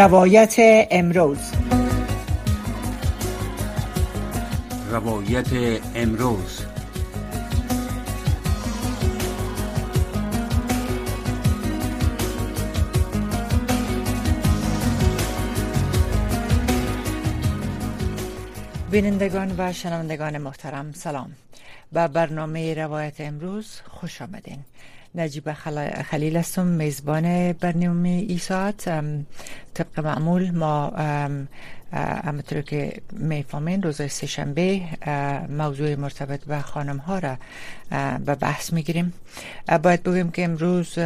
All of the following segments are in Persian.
روایت امروز. روایت امروز. بینندگان و شنوندگان محترم سلام. به برنامه روایت امروز خوش آمدین. نجیب خلیل هستم میزبان برنامه ای ساعت. طبق معمول ما همطور که می‌فهمین روز سهشنبه موضوع مرتبط به خانم ها را به بحث می‌گیریم. باید بگیم که امروز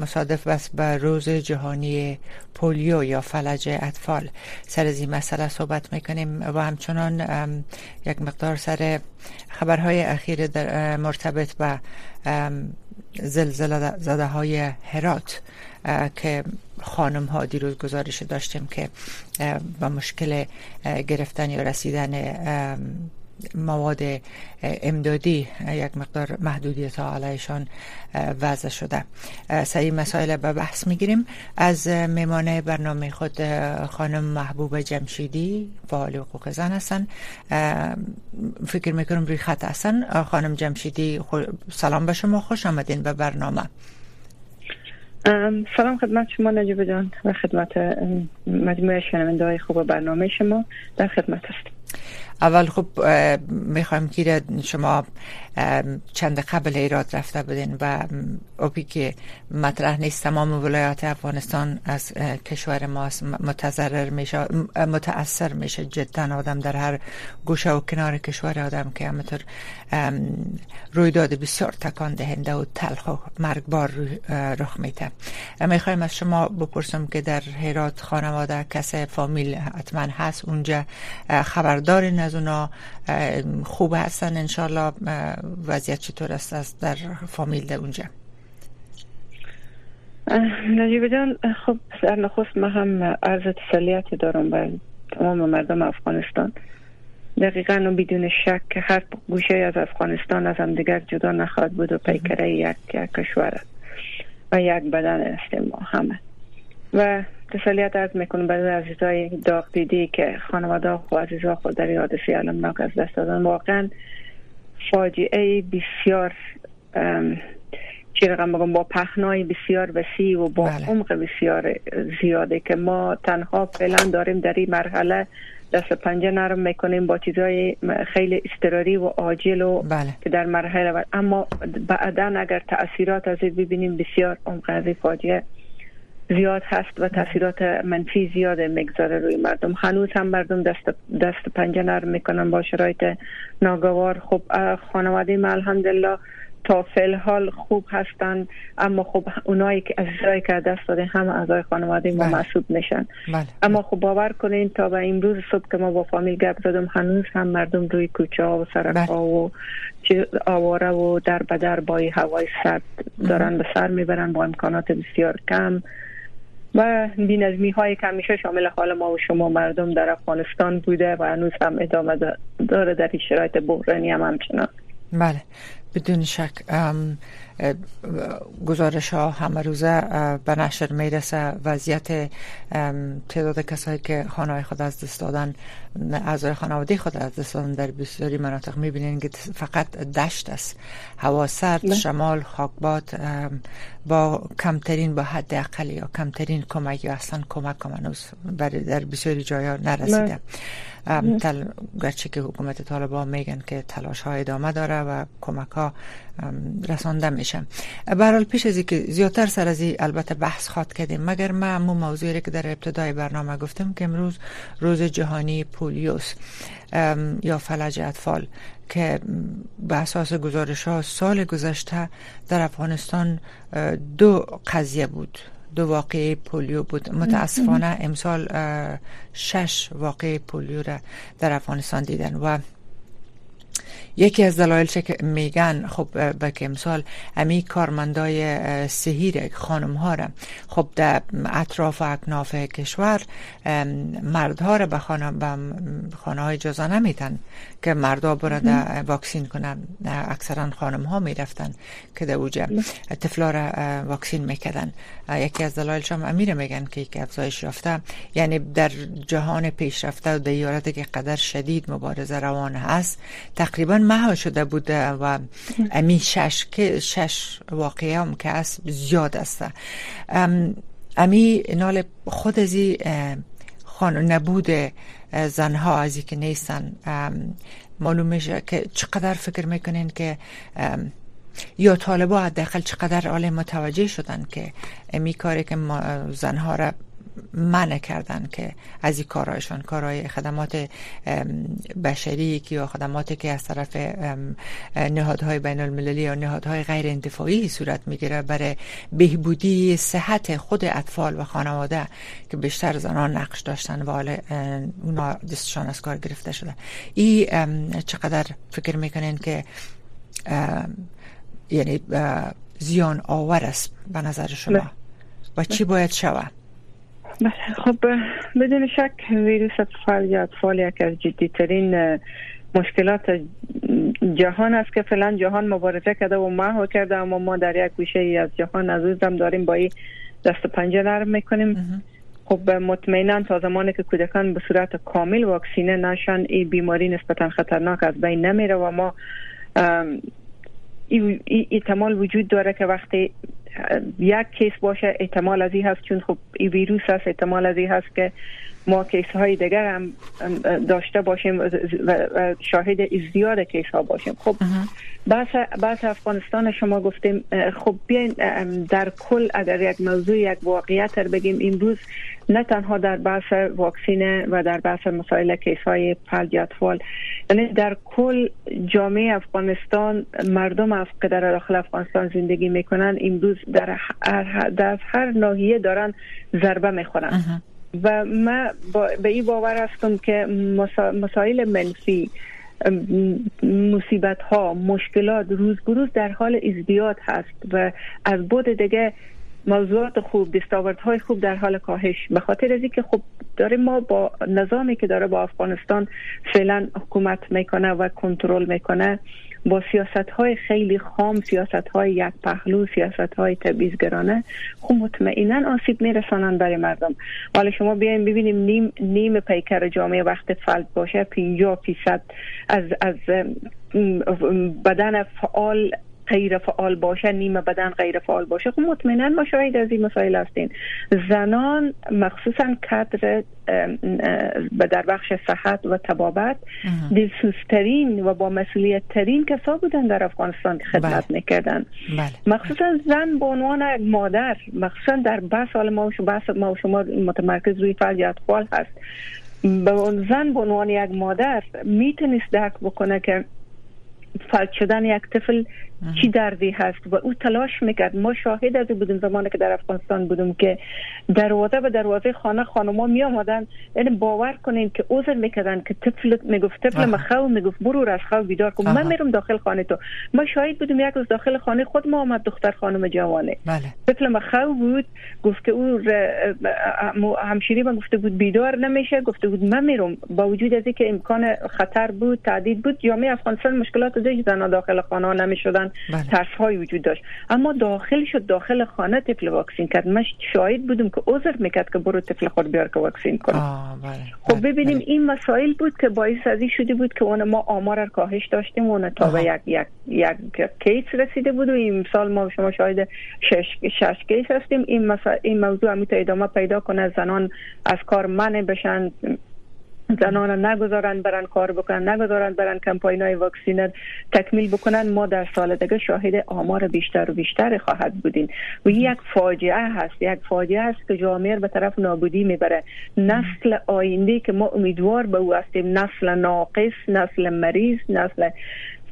مصادف بس به روز جهانی پولیو یا فلج اطفال. سر از این مسئله صحبت می‌کنیم و همچنان یک مقدار سر خبرهای اخیر در مرتبط به زلزله زده های هرات که خانم ها دیروز گزارش داشتیم که با مشکل گرفتن یا رسیدن مواد امدادی یک مقدار محدودیت ها علیشان وضع شده. سعی مسائل به بحث می‌گیریم. از میمانه برنامه خود خانم محبوب جمشیدی فعال حقوق زن هستن. فکر می‌کنم روی خط هستن خانم جمشیدی سلام به شما. خوش آمدین به برنامه. سلام خدمت شما نجیب جان و خدمت مجموعه شنونده های خوب برنامه شما در خدمت هستیم اول خب می‌خوایم که شما چند قبل ایراد رفته بودین و اوپی که مطرح نیست تمام ولایات افغانستان از کشور ما متضرر میشه متاثر میشه جدا آدم در هر گوشه و کنار کشور آدم که همطور رویداد بسیار تکان دهنده و تلخ و مرگبار رخ میته می‌خوایم از شما بپرسم که در هرات خانواده کس فامیل حتما هست اونجا خبردارین از اونا خوب هستن انشالله وضعیت چطور است در فامیل اونجا؟ نجیب جان خب در نخست ما هم عرض تسلیت دارم به تمام مردم افغانستان. دقیقا و بدون شک که هر گوشه از افغانستان از هم دیگر جدا نخواهد بود و پیکره یک, کشور و یک بدن هستیم ما همه. و تسلیت از می‌کنم برای عزیزای داغ دیدی که خانواده و عزیزا خود در حادثه علمناک از دست دادن واقعا فاجعه بسیار چی رقم بگم با پهنای بسیار وسیع و با بله. عمق بسیار زیاده که ما تنها فعلا داریم در این مرحله دست پنجه نرم می‌کنیم با چیزای خیلی استراری و عاجل و بله. که در مرحله اما بعدا اگر تاثیرات از ببینیم بسیار عمق از فاجعه زیاد هست و تاثیرات منفی زیاد می‌گذاره روی مردم هنوز هم مردم دست, دست پنجه نرم می‌کنن با شرایط ناگوار خب خانواده ما الحمدلله تا فعل حال خوب هستن اما خب اونایی که عزیزایی که دست داده هم اعضای خانواده ما بله. محسوب میشن بله. اما خب باور کنین تا به امروز صبح که ما با فامیل گپ زدم هنوز هم مردم روی کوچه ها و سرک ها بله. و آواره و در بدر با هوای سرد دارن به سر می‌برن با امکانات بسیار کم و بینظمی هایی که همیشه شامل حال ما و شما مردم در افغانستان بوده و هنوز هم ادامه داره در شرایط بحرانی هم همچنان. بله. بدون شک گزارش ها همه روزه به نشر می‌رسه. وضعیت تعداد کسایی که خانه خود از دست دادن اعضای خانواده خود از دست دادن در بسیاری مناطق می‌بینین که فقط دشت است. هوا سرد شمال خاکباد با کمترین با حد اقل یا کمترین کمک یا اصلا کمک هنوز در بسیاری جایا نرسیده. تل... گرچه که حکومت طالبان میگن که تلاش ها ادامه داره و کمک ها رسانده میشه. برحال پیش از که زیادتر سر از البته بحث خواد کردیم مگر ما مو موضوعی که در ابتدای برنامه گفتم که امروز روز جهانی پولیوس یا فلج اطفال که به اساس گزارش ها سال گذشته در افغانستان دو قضیه بود دو واقعه پولیو بود. متاسفانه امسال شش واقع پولیو را در افغانستان دیدن و یکی از دلایل که میگن خب به که امسال امی کارمندای سهیر خانم ها را خب در اطراف و اکناف کشور مردها را به خانه, به خانه های جزا نمیتن که مردا برده واکسین کنن. اکثرا خانم ها می‌رفتن که در اوجه تفلا را واکسین می‌کردن. یکی از دلایلش هم امیر میگن که یک افزایش رفته یعنی در جهان پیشرفته و دیارت که قدر شدید مبارزه روان هست. تقریبا محو شده بوده و امی شش, شش واقعه هم که هست زیاد است. امی نال خود ازی خان نبود زنها ازی که نیستن معلوم میشه که چقدر فکر می‌کنین که یا طالبا حداقل چقدر عالم متوجه شدن که امی کاری که زنها را منع کردن که از این کارهایشان کارهای خدمات بشری که یا خدماتی که از طرف نهادهای بین المللی یا نهادهای غیر انتفاعی صورت می‌گیره برای بهبودی صحت خود اطفال و خانواده که بیشتر زنان نقش داشتن و حالا اونا دستشان از کار گرفته شده. ای چقدر فکر می‌کنین که یعنی زیان آور است به نظر شما؟ و چی باید شود بله خب بدون شک ویروس اطفال یا اطفال یک از جدیترین مشکلات جهان است که فعلا جهان مبارزه کرده و محو کرده اما ما در یک گوشه ای از جهان عزیزم داریم با این دست پنجه نرم می‌کنیم. خب مطمئنا تا زمانی که کودکان به صورت کامل واکسینه نشن این بیماری نسبتا خطرناک از بین نمیره و ما احتمال وجود داره که وقتی یک case باشه احتمال از این هست چون خب این ویروس هست احتمال از این هست که ما case های دیگر هم داشته باشیم و شاهد زیاد case ها باشیم. خب بحث افغانستان شما گفتیم خب بیاین در کل اگر یک موضوع یک واقعیت رو بگیم امروز نه تنها در بحث واکسینه و در بحث مسائل کیس های یعنی در کل جامعه افغانستان مردم که در داخل افغانستان زندگی می‌کنن امروز در هر, در هر ناحیه دارن ضربه می‌خورن. و ما به این باور هستم که مسائل منفی مصیبت ها مشکلات روز بروز در حال ازدیاد هست و از بود دیگه موضوعات خوب های خوب در حال کاهش. به خاطر از که خب داره ما با نظامی که داره با افغانستان فعلا حکومت می‌کنه و کنترل می‌کنه با سیاست های خیلی خام سیاست های یک پهلو سیاست های تبعیضگرانه خب مطمئنا آسیب میرسانند برای مردم. حالا شما بیاین ببینیم نیم نیم پیکر جامعه وقت فلج باشه 50 فیصد از از بدن فعال غیر فعال باشه نیمه بدن غیر فعال باشه. خب مطمئنا ما شاهد از این مسائل هستیم. زنان مخصوصا کادر در بخش صحت و تبابت دلسوزترین و با مسئولیت ترین کسا بودن در افغانستان خدمت بله. می‌کردن. بله. مخصوصا زن به عنوان مادر مخصوصا در بحث حال ما و شما متمرکز روی فلج اطفال هست. به زن به عنوان یک مادر می‌تونست درک بکنه که فلج شدن یک طفل چی دردی هست و او تلاش می‌کرد. ما شاهد از بودیم زمانی که در افغانستان بودیم که دروازه به دروازه خانه خانما می آمدن یعنی باور کنین که عذر می‌کردن که طفل می‌گفت طفل مخو می‌گفت برو از خواب بیدار کن. من میرم داخل خانه تو. ما شاهد بودیم یک روز داخل خانه خود ما آمد دختر خانم جوانه. بله. طفل مخو بود گفت که او همشیری من گفته بود بیدار نمیشه گفته بود من میرم. با وجود از اینکه امکان خطر بود تعدید بود جامعه افغانستان مشکلات داشت زنا داخل خانه نمی‌شدن. بله. ترس های وجود داشت اما داخل شد داخل خانه طفل واکسین کرد من شاهد بودم که عذر می‌کرد که برو طفل خود بیار که واکسین کنه بله. خب بله. ببینیم بله. این مسائل بود که باعث از شده بود که اون ما آمار کاهش داشتیم اون تا به یک یک یک case رسیده بود و این سال ما شما شاهد شش شش case هستیم این این موضوع همی ادامه پیدا کنه زنان از کار منع بشن زنان نگذارن برن کار بکنن نگذارن برن کمپاین های واکسین ره تکمیل بکنن. ما در سال دیگه شاهد آمار بیشتر و بیشتر خواهد بودین و یک فاجعه هست. یک فاجعه هست که جامعه به طرف نابودی می‌بره. نسل آینده که ما امیدوار به او هستیم. نسل ناقص نسل مریض نسل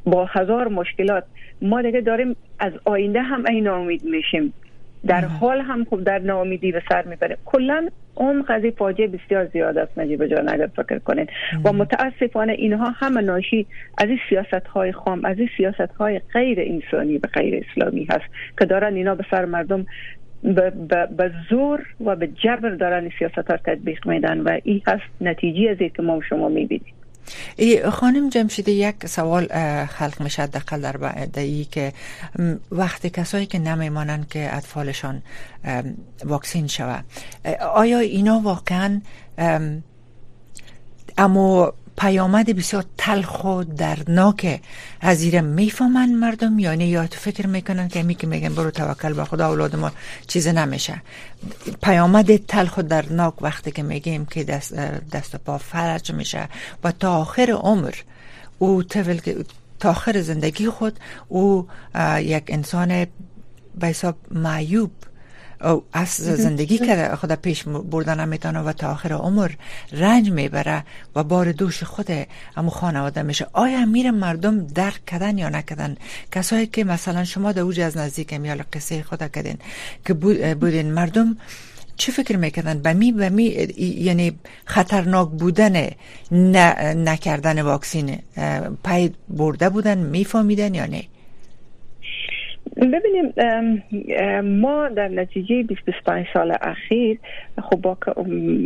با هزار مشکلات. ما دیگه داریم از آینده هم این امید میشیم. در حال هم خوب در ناامیدی به سر می‌بره کلا اون قضیه فاجعه بسیار زیاد است نجیب جان اگر فکر کنید. و متاسفانه اینها همه ناشی از این سیاست های خام از این سیاست های غیر انسانی و غیر اسلامی هست که دارن اینا به سر مردم به زور و به جبر دارن سیاست ها تطبیق میدن. و این هست نتیجه از که ما شما می‌بینید خانم جمشیدی یک سوال خلق میشه دقل در ای که وقتی کسایی که نمیمانند که اطفالشان واکسین شوه آیا اینا واقعا اما پیامد بسیار تلخ و دردناک از زیر می‌فهمن مردم. یا نه یا تو فکر می‌کنن که می که میگن برو توکل به خدا اولاد ما چیز نمیشه. پیامد تلخ و دردناک وقتی که میگیم که دست, دست پا فرج میشه و تا آخر عمر او تا آخر زندگی خود او یک انسان به حساب معیوب از زندگی که خود پیش بردن نمی‌تونه و تا آخر عمر رنج می‌بره و بار دوش خود امو خانواده میشه. آیا میره مردم درک کردن یا نکردن؟ کسایی که مثلا شما در اوج از نزدیک میال قصه خود کردین که بودین مردم چه فکر می‌کردن؟ به می به می یعنی خطرناک بودن نکردن واکسین پای برده بودن میفهمیدن یا نه؟ ببینیم ما در نتیجه 25 سال اخیر خب با,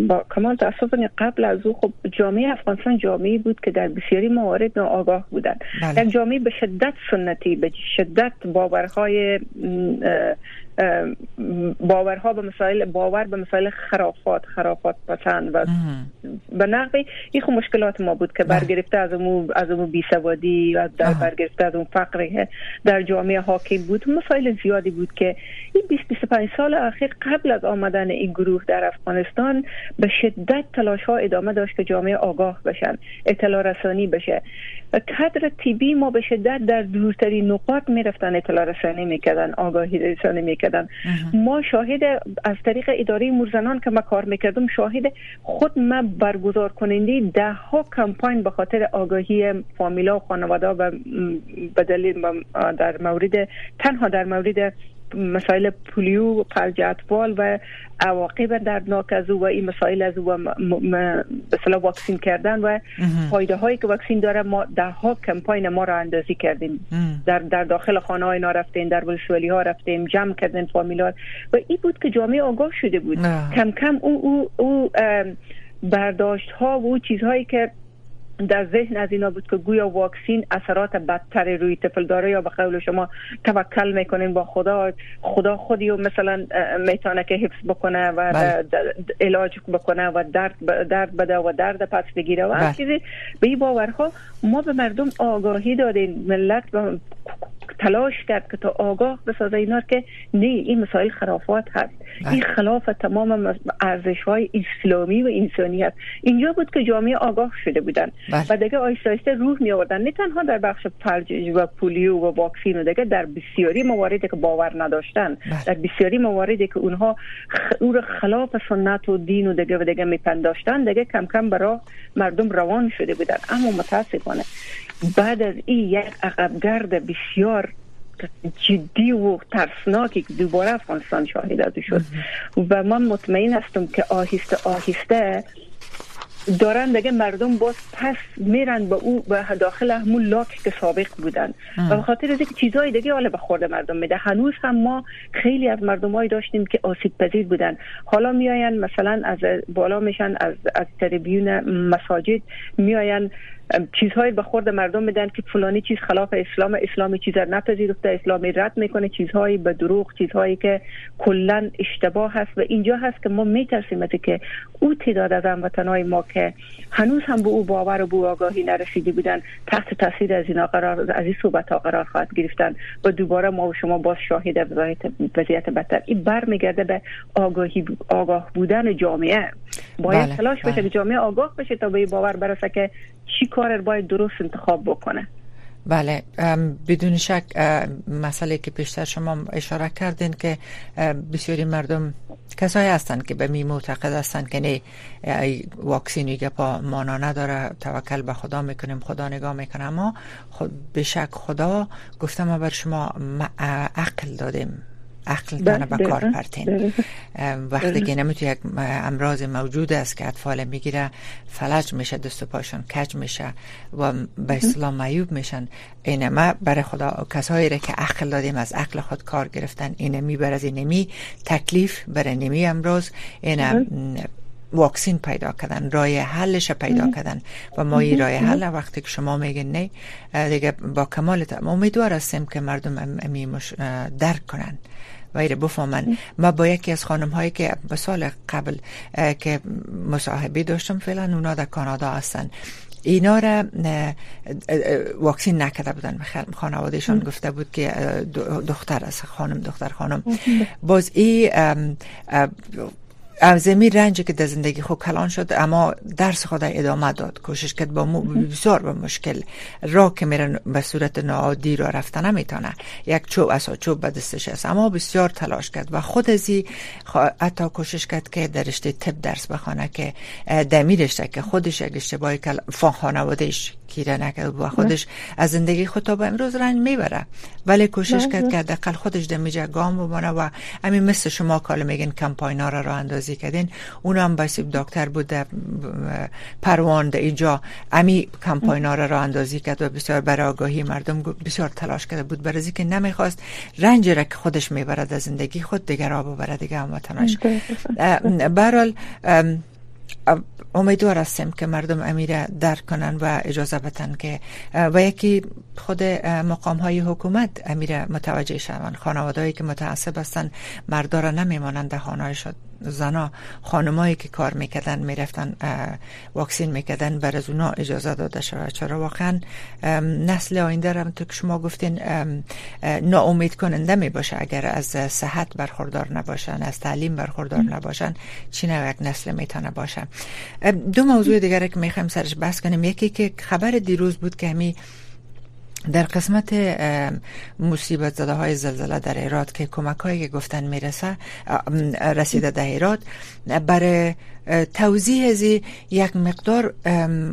با کمال تاسف قبل از او خب جامعه افغانستان جامعه بود که در بسیاری موارد ناآگاه بودند بله. یک جامعه به شدت سنتی به شدت باورهای باورها به مسائل باور به مسائل خرافات خرافات پسند و به نحوی این خب مشکلات ما بود که. برگرفته از اون از اون بیسوادی و در برگرفته از اون فقر در جامعه حاکم بود. مسائل زیادی بود که این 20 25 سال اخیر قبل از آمدن این گروه در افغانستان به شدت تلاش ها ادامه داشت که جامعه آگاه بشن اطلاع رسانی بشه. کادر تیبی ما به شدت در دورترین نقاط می‌رفتن اطلاع رسانی می‌کردن آگاهی رسانی می‌کردن. ما شاهد از طریق اداره مرزنان که ما کار می‌کردم شاهد خود ما برگزار کننده ده ها کمپاین به خاطر آگاهی فامیلا و خانواده و بدلیل در مورد تنها در مورد مسائل پولیو فلج اطفال و عواقب دردناک از او و این مسائل از او به واکسین کردن و فایده هایی که واکسین داره ما ده ها کمپاین ما را اندازی کردیم. در در داخل خانه های رفتیم در ولسوالی ها رفتیم جمع کردن فامیلات و این بود که جامعه آگاه شده بود. کم کم او او, او برداشت ها و او چیزهایی که در ذهن از اینا بود که گویا واکسین اثرات بدتر روی طفل داره یا به قول شما توکل می‌کنین با خدا خدا خودی و مثلا می‌تونه که حفظ بکنه و بله. علاج بکنه و درد درد بده و درد پس بگیره و هر بله. چیزی به این باورها ما به مردم آگاهی دادیم ملت تلاش کرد که تا آگاه بسازه اینا که نه این مسائل خرافات هست بله. این خلاف تمام ارزش های اسلامی و انسانی هست اینجا بود که جامعه آگاه شده بودن بله. و دیگه آیسته آیسته روح می آوردن نه تنها در بخش فرج و پولیو و واکسین و دیگه در بسیاری مواردی که باور نداشتن بله. در بسیاری مواردی که اونها او خلاف سنت و دین و دیگه و دیگه میپنداشتن دیگه کم کم برای مردم روان شده بودن. اما متاسفانه بعد از این یک عقبگرد بسیار جدی و ترسناکی که دوباره افغانستان شاهد از شد. و من مطمئن هستم که آهسته آهسته دارن دیگه مردم باز پس میرن به او به داخل همون لاک که سابق بودن. و به خاطر از اینکه چیزهای دیگه حالا به خورد مردم میده. هنوز هم ما خیلی از مردمایی داشتیم که آسیب پذیر بودن. حالا میاین مثلا از بالا میشن از از تریبیون مساجد میاین. چیزهایی به خورد مردم میدن که فلانی چیز خلاف اسلام اسلام چیز نپذیرفته اسلامی رد می‌کنه چیزهایی به دروغ چیزهایی که کلا اشتباه هست. و اینجا هست که ما میترسیم که او تعداد از هموطنهای ما که هنوز هم به او باور و به آگاهی نرسیده بودن تحت تاثیر از این قرار از این صحبت ها قرار خواهد گرفتن و دوباره ما و شما باز شاهد وضعیت بدتر. این برمیگرده به آگاهی آگاه بودن جامعه. باید بله، تلاش بشه بله. جامعه آگاه بشه تا به باور برسه که چی کار باید درست انتخاب بکنه. بله بدون شک مسئله که پیشتر شما اشاره کردین که بسیاری مردم کسایی هستند که به می معتقد هستند که نه واکسین پا مانا نداره توکل به خدا می‌کنیم خدا نگاه می‌کنه. اما خود به شک خدا گفتم بر شما عقل دادیم. عقل دانه به کار پرتین وقتی که نمی‌تونه یک امراض موجود است که اطفال می‌گیره فلج میشه دست و پاشون کج میشه و به اسلام معیوب میشن. اینما برای خدا کسایی را که عقل دادیم از عقل خود کار گرفتن اینه میبر از اینمی تکلیف برای نمی امروز اینه واکسین پیدا کردن رای حلش پیدا کردن. و ما این رای حل وقتی که شما میگن نه دیگه با کمال امیدوار هستیم که مردم امی درک کنن. ایره بفهمن ما با یکی از خانم هایی که به سال قبل که مصاحبه داشتم فعلا اونا در کانادا هستن. اینا را واکسین نکرده بودن. خانوادهشان گفته بود که دختر است خانم دختر خانم. باز ای از می رنجی که در زندگی خود کلان شد اما درس خود ادامه داد. کوشش کرد با بسیار به مشکل را که میرن به صورت ناعادی را رفته نمی‌تونه. یک چوب اسا چوب به دستش است. اما بسیار تلاش کرد و خود ازی حتی کوشش کرد که در رشته طب درس بخونه که دمی که خودش یک اشتباهی که خانوادهش کیره نکرد و خودش از زندگی خود تا به امروز رنج می‌بره. ولی کوشش کرد که دقل خودش دمیجه گام بمانه و همین مثل شما کال میگن کمپاینا را را اندازی کردین. اون هم بسیب دکتر بود پروان در اینجا امی کمپاینا را را اندازی کرد و بسیار برای آگاهی مردم بسیار تلاش کرده بود. برای که نمی‌خواست رنج را که خودش می‌برد از زندگی خود دیگر آب ببرد دیگه هموطناش برحال امیدوار هستیم که مردم امیر درک کنن و اجازه بتن که و یکی خود مقام های حکومت امیر متوجه شوند خانوادهایی که متعصب هستن مردارا نمیمانند در خانه شد زنا خانمایی که کار می‌کردن می‌رفتن واکسین می‌کردن بر از اونا اجازه داده شود چرا واقعا؟ نسل آینده را تو که شما گفتین ناامید کننده می باشه اگر از صحت برخوردار نباشن از تعلیم برخوردار نباشن چی یک نسل می‌تونه باشه. دو موضوع دیگر که می‌خوایم سرش بحث کنیم. یکی که خبر دیروز بود که همی در قسمت مصیبت زده های زلزله در ایراد که کمک هایی که گفتن می‌رسه رسیده در ایراد برای توضیح از یک مقدار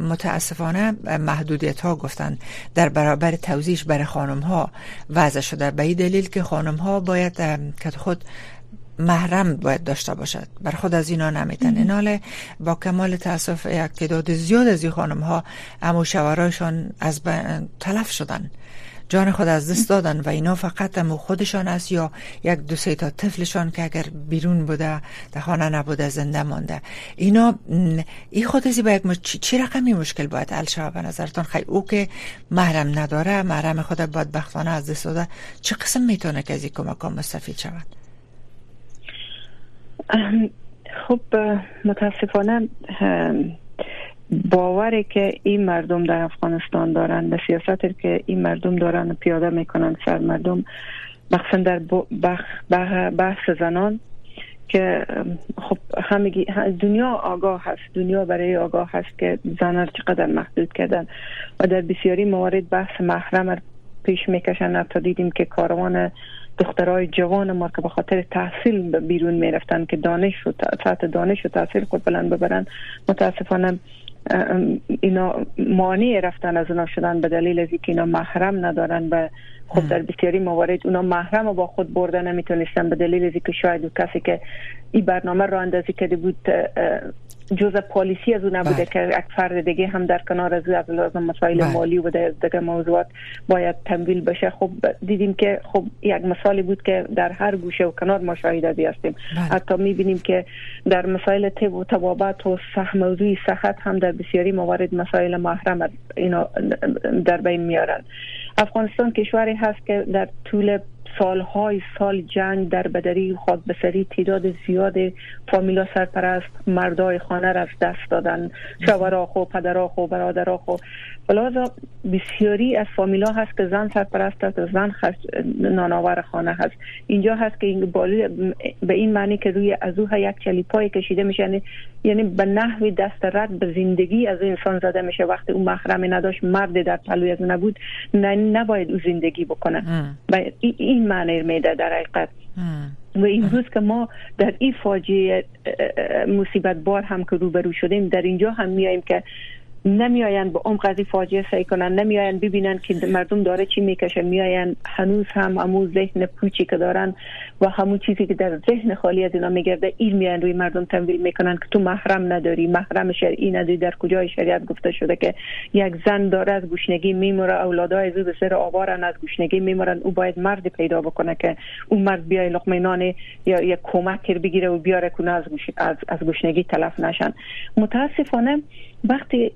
متاسفانه محدودیت ها گفتن در برابر توضیحش برای خانم ها وضع شده. به این دلیل که خانم ها باید که خود محرم باید داشته باشد. بر خود از اینا نمیتن ایناله با کمال تاسف یک تعداد زیاد از این خانم ها امو شورایشان از تلف شدن. جان خود از دست دادن و اینا فقط امو خودشان است یا یک دو سه تا طفلشان که اگر بیرون بوده در خانه نبوده زنده مانده. اینا این خود ازی با یک مش... چی رقمی مشکل باید حل شود؟ به نظرتان خیلی او که محرم نداره محرم خود باید بختانه از دست داده چه قسم می‌تونه که از این کمک مستفید شود؟ خب متاسفانه باوری که این مردم در افغانستان دارن به سیاست که این مردم دارن پیاده می‌کنن سر مردم مخصوصا در بحث زنان که خب همگی دنیا آگاه هست دنیا برای آگاه هست که زنان چقدر محدود کردن و در بسیاری موارد بحث محرم پیش می‌کشن. تا دیدیم که کاروان دخترای جوان ما که به خاطر تحصیل بیرون می‌رفتن که دانش و سطح دانش و تحصیل خود بلند ببرن متاسفانه اینا مانع رفتن از اونا شدن به دلیل از اینکه اینا محرم ندارن و خب در بسیاری موارد اونا محرم با خود برده نمی‌تونستن به دلیل از اینکه شاید کسی که این برنامه را اندازی کرده بود جزء پالیسی از اون نبوده بله. که یک فرد دیگه هم در کنار از از لازم مسائل بله. مالی و دیگه موضوعات باید تمویل بشه خب دیدیم که خب یک مثالی بود که در هر گوشه و کنار ما شاهد هستیم بله. حتی می‌بینیم که در مسائل تب و تبابت و صح سخت هم در بسیاری موارد مسائل محرم اینا در بین میارن افغانستان کشوری هست که در طول سالهای سال جنگ در بدری خود بسری تعداد زیاد فامیلا سرپرست مردای خانه را از دست دادن. شوراخ و پدراخ و برادراخ و بلازا بسیاری از فامیلا هست که زن سرپرست است زن ناناور خانه هست. اینجا هست که این به این معنی که روی از او یک چلیپای کشیده میشه یعنی, یعنی به نحوی دست رد به زندگی از انسان زده میشه. وقتی اون محرمی نداشت مرد در پلوی از نبود نه نباید او زندگی بکنه. و این معنی میده در حقیقت. و این روز که ما در این فاجعه مصیبت بار هم که روبرو شدیم در اینجا هم میاییم که نمیاین به عمق قضیه فاجعه سعی کنن نمیاین ببینن که مردم داره چی می‌کشه. میاین هنوز هم همون ذهن پوچی که دارن و همون چیزی که در ذهن خالی از اینا میگرده این میان روی مردم تنویل می‌کنن که تو محرم نداری محرم شرعی نداری در کجای شریعت گفته شده که یک زن داره از گوشنگی میموره اولادای از به سر آوارن از گوشنگی میمورن. او باید مرد پیدا بکنه که اون مرد بیای لقمه یا یک کمک بگیره و بیاره کنه از, از, از گوشنگی تلف نشن. متاسفانه وقتی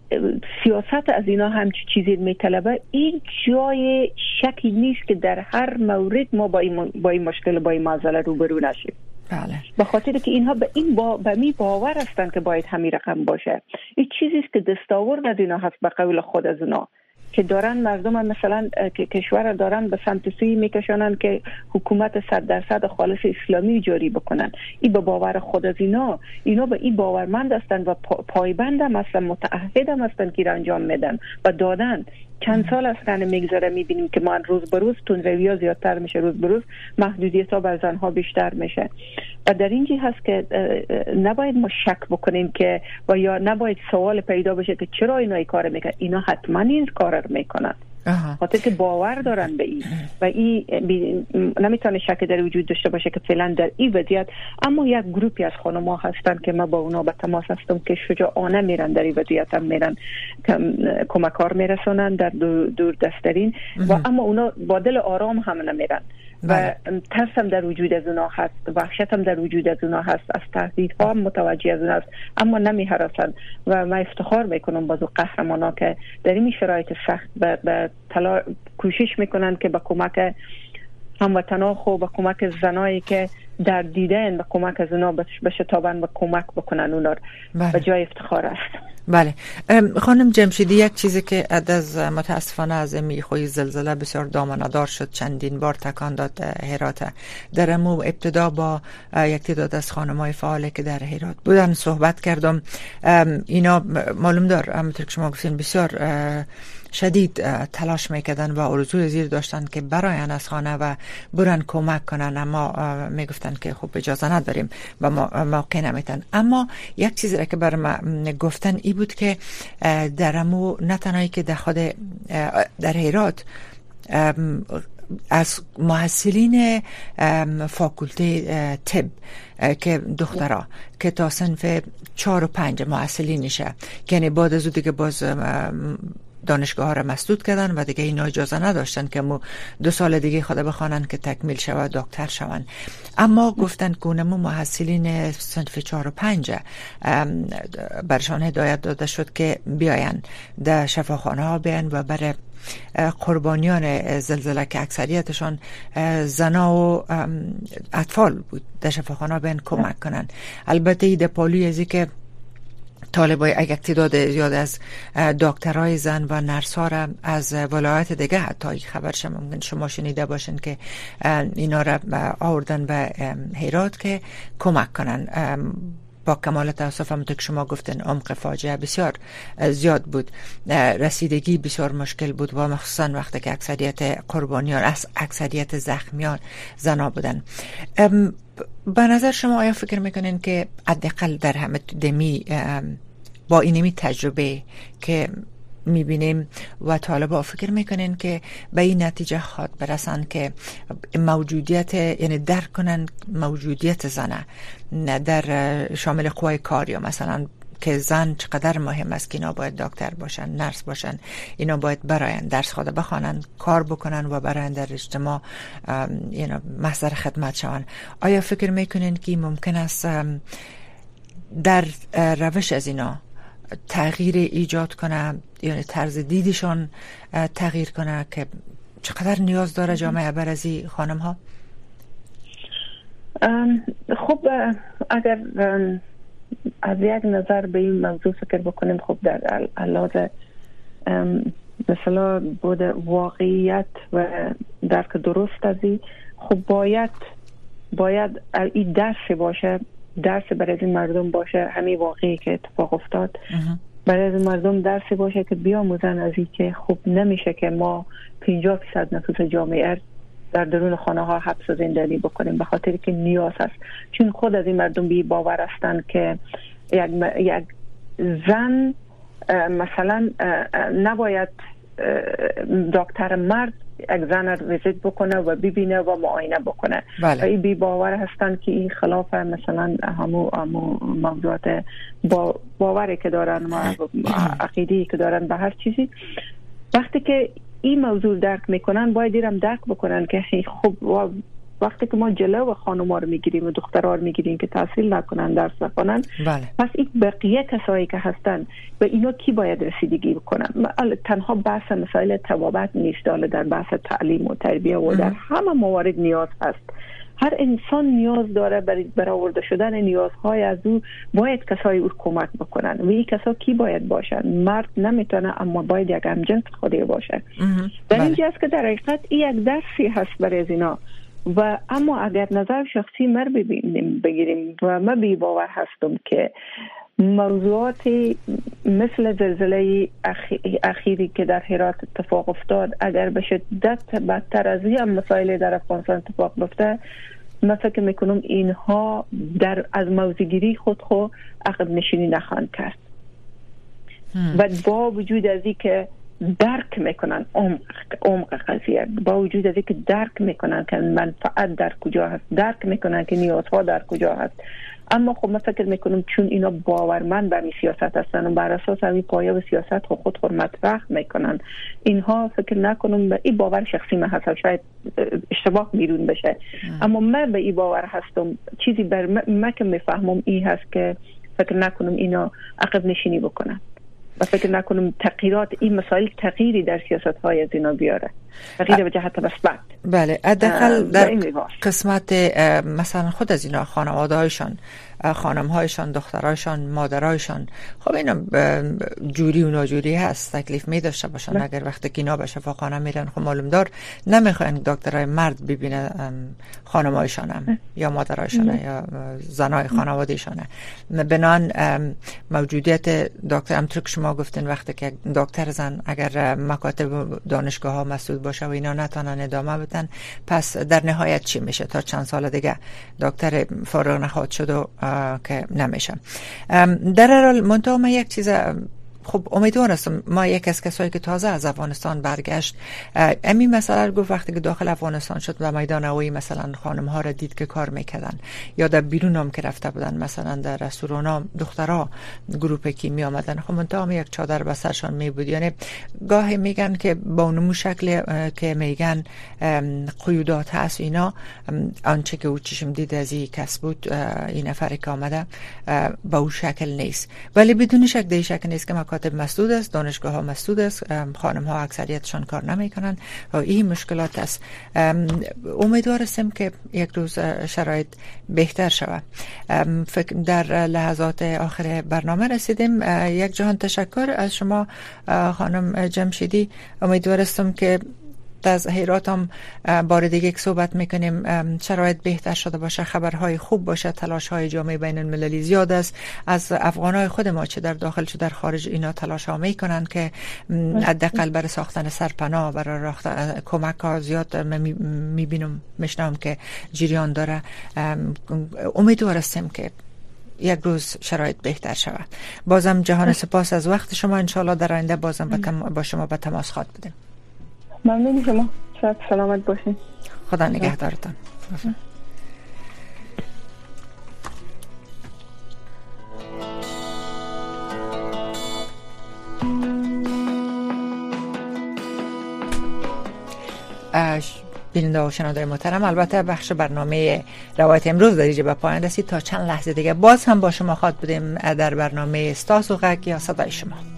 سیاست از اینا هم چیزی میطلبه این جای شکی نیست که در هر مورد ما با این, با این مشکل با این معضله روبرو نشیم. بله. به خاطر که اینها به این با به می باور هستند که باید همین رقم باشه. این چیزی است که دستاورد از اینا هست به قول خود از اینا. که دارن مردم مثلا کشور دارن به سمت سوی میکشانن که حکومت صد درصد خالص اسلامی جاری بکنن. این به باور خود از اینا. اینا به این باورمند هستند و پایبند هم هستن متعهد هم هستن که انجام میدن و دادن. چند سال از میگذره می‌بینیم که ما روز به روز تون روی زیادتر میشه روز به روز محدودیت ها بر زنها بیشتر میشه. و در اینجی هست که نباید ما شک بکنیم که و یا نباید سوال پیدا بشه که چرا اینا ای کار می‌کنن. اینا حتما این کار می‌کنن. خاطر که باور دارن به این. و این نمی‌تونه شک در وجود داشته باشه که فعلا در این وضعیت اما یک گروپی از خانم هستن که ما با اونا به تماس هستم که شجاعانه میرن در این وضعیت هم میرن کمکار میرسونن در دور دسترین و اما اونا با دل آرام هم نمیرن. و بله. ترس هم در وجود از اونا هست. وحشت هم در وجود از اونا هست. از تهدیدها هم متوجه از اونا هست. اما نمی حراسن و من افتخار می‌کنم باز قهرمانا که در این شرایط سخت به, به کوشش می‌کنن که به کمک هموطنا خو به کمک زنایی که در دیدن به کمک از اونا بشتابن و کمک بکنن اونا بله. به جای افتخار است. بله. خانم جمشیدی یک چیزی که از متاسفانه از میخوی زلزله بسیار دامنادار شد چندین بار تکان داد هرات. در امو ابتدا با یک تعداد از خانم های فعاله که در هرات بودن صحبت کردم. اینا معلوم دار همونطور که شما گفتین بسیار شدید تلاش می‌کردن و ارزوی زیر داشتن که براین از خانه و برن کمک کنن. اما می‌گفتن که خب اجازه نداریم و موقع نمیتن اما یک چیزی را که بر ما گفتن ای بود که در امو نه تنهایی که در خود در هیرات از محصلین فاکولته طب که دخترا که تا سنف چهار و پنج محصلینشه. یعنی بعد از دیگه باز دانشگاه ها را مسدود کردن و دیگه اینا اجازه نداشتن که مو دو سال دیگه خود بخوانن که تکمیل شود دکتر شون اما گفتن که اونمو محصلین صنف چهار و پنج برشان هدایت داده شد که بیاین در شفاخانه ها بیان و برای قربانیان زلزله که اکثریتشان زنا و اطفال بود در شفاخانه بیان کمک کنن البته ایده پالوی ازی که طالبای اگر تعداد زیاد از دکترای زن و نرسا را از ولایت دیگه حتی خبرش ممکن شما شنیده باشین که اینا را آوردن به هیرات که کمک کنن. با کمال تاسف هم که شما گفتن عمق فاجعه بسیار زیاد بود. رسیدگی بسیار مشکل بود و مخصوصا وقتی که اکثریت قربانیان از اکثریت زخمیان زنا بودن. به نظر شما آیا فکر می‌کنین که حداقل در همه دمی با اینمی تجربه که می‌بینیم و طالبا فکر می‌کنین که به این نتیجه خواد برسن که موجودیت یعنی درک کنن موجودیت زنه در شامل قوای کار یا مثلا که زن چقدر مهم است که اینا باید دکتر باشن نرس باشن. اینا باید براین درس خود بخوانن کار بکنن و براین در اجتماع اینا محضر خدمت شون آیا فکر می‌کنین که ممکن است در روش از اینا تغییر ایجاد کنه؟ یعنی طرز دیدشان تغییر کنه که چقدر نیاز داره جامعه برازی خانم ها خب اگر از یک نظر به این موضوع فکر بکنیم خب در علاوه مثلا بود واقعیت و درک درست از این خب باید باید این درس باشه درس برای این مردم باشه همین واقعی که اتفاق افتاد. برای از مردم درس باشه که بیاموزن از این که خوب نمیشه که ما 50 درصد نفوس جامعه در درون خانه ها حبس و زندانی بکنیم به خاطر که نیاز هست. چون خود از این مردم بی باور هستند که یک, یک زن مثلا نباید دکتر مرد یک زن ویزیت بکنه و ببینه و معاینه بکنه. بله. و این بی باور هستن که این خلاف مثلا همو, همو موضوعات با باوری که دارن و عقیدی که دارن به هر چیزی. وقتی که این موضوع درک می‌کنن باید دیرم درک بکنن که خب وقتی که ما جلو خانوما رو می‌گیریم و دخترها رو می‌گیریم که تحصیل نکنن درس نکنن بله. پس این بقیه کسایی که هستن و اینا کی باید رسیدگی بکنن؟ تنها بحث مسائل توابت نیست در بحث تعلیم و تربیه و در همه موارد نیاز هست. هر انسان نیاز داره برای برآورده شدن نیازهای از او باید کسای او کمک بکنن. و این کسا کی باید باشن؟ مرد نمی‌تونه اما باید یک همجنس خودی باشه. در اینجا است که در حقیقت این یک درسی هست برای از اینا و اما اگر نظر شخصی مر ببینیم بگیریم و ما بی باور هستم که موضوعات مثل زلزله اخیری که در هرات اتفاق افتاد اگر به شدت بدتر از این مسائل در افغانستان اتفاق بیفته من فکر می‌کنم اینها در از موزگیری خود خو عقب نشینی نخواهند کرد. و با وجود از که درک می‌کنن عمق قضیه با وجود از که درک می‌کنن که منفعت در کجا هست درک می‌کنن که نیازها در کجا هست. اما خب من فکر می‌کنم چون اینا باورمند به سیاست هستن و بر اساس همین پایه و سیاست خود خود مطرح می‌کنن. اینها فکر نکنم به این باور شخصی من هست شاید اشتباه بیرون بشه. اما من به این باور هستم. چیزی بر من که می‌فهمم این هست که فکر نکنم اینا عقب نشینی بکنن. و فکر نکنم تغییرات این مسائل تغییری در سیاست های از اینا بیاره. تغییر به جهت مثبت بله حداقل در قسمت مثلا خود از اینا خانواده هایشان خانم هایشان دخترایشان مادرایشان خب اینا جوری و ناجوری هست تکلیف می داشته باشن. اگر وقتی که اینا به شفاخانه میرن خب معلوم دار نمی‌خواین دکترای مرد ببینه خانم هایشان یا مادرایشان بله. یا زنای خانوادهشانه. بنان موجودیت دکتر همطور که شما گفتین وقتی که دکتر زن اگر مکاتب دانشگاه ها مسئول باشه و اینا نتونن ادامه بدن. پس در نهایت چی میشه؟ تا چند سال دیگه دکتر فارغ نخواهد شد و که نمیشه. در حال من یک چیز خب امیدوار هستم ما یک از کسایی که تازه از افغانستان برگشت امی مسئله گفت وقتی که داخل افغانستان شد و میدان هوایی مثلا خانم ها را دید که کار می‌کردن یا در بیرون هم که رفته بودن مثلا در رستوران ها دخترها گروپ کی می آمدن خب منتها یک چادر به سرشان می بود یعنی گاهی میگن که با اونمو شکل که میگن قیودات هست اینا آنچه که او چشم دید از این کس بود این نفر که آمده با او شکل نیست. ولی بدون شک شکل نیست که مکاتب مسدود است دانشگاه ها مسدود است خانم ها اکثریتشان کار نمی‌کنن و این مشکلات است امیدوار هستیم که یک روز شرایط بهتر شود. فکر در لحظات آخر برنامه رسیدیم. یک جهان تشکر از شما خانم جمشیدی. امیدوار هستم که از هیرات هم بار دیگه یک صحبت می‌کنیم. شرایط بهتر شده باشه خبرهای خوب باشه تلاش های جامعه بین المللی زیاد است. از افغانای خود ما چه در داخل چه در خارج اینا تلاش ها می‌کنن که حداقل برای ساختن سرپناه برای کمک ها زیاد می‌بینم میشنم که جریان داره. امیدوار هستیم که یک روز شرایط بهتر شود. بازم جهان سپاس از وقت شما. انشالله در آینده بازم با شما به تماس خواد بدیم ممنون شما شاید سلامت باشین خدا نگهدارتان. بیننده و شنونده محترم البته بخش برنامه روایت امروز در به پایان رسید. تا چند لحظه دیگه باز هم با شما خواد بودیم در برنامه ستاس و غک یا صدای شما.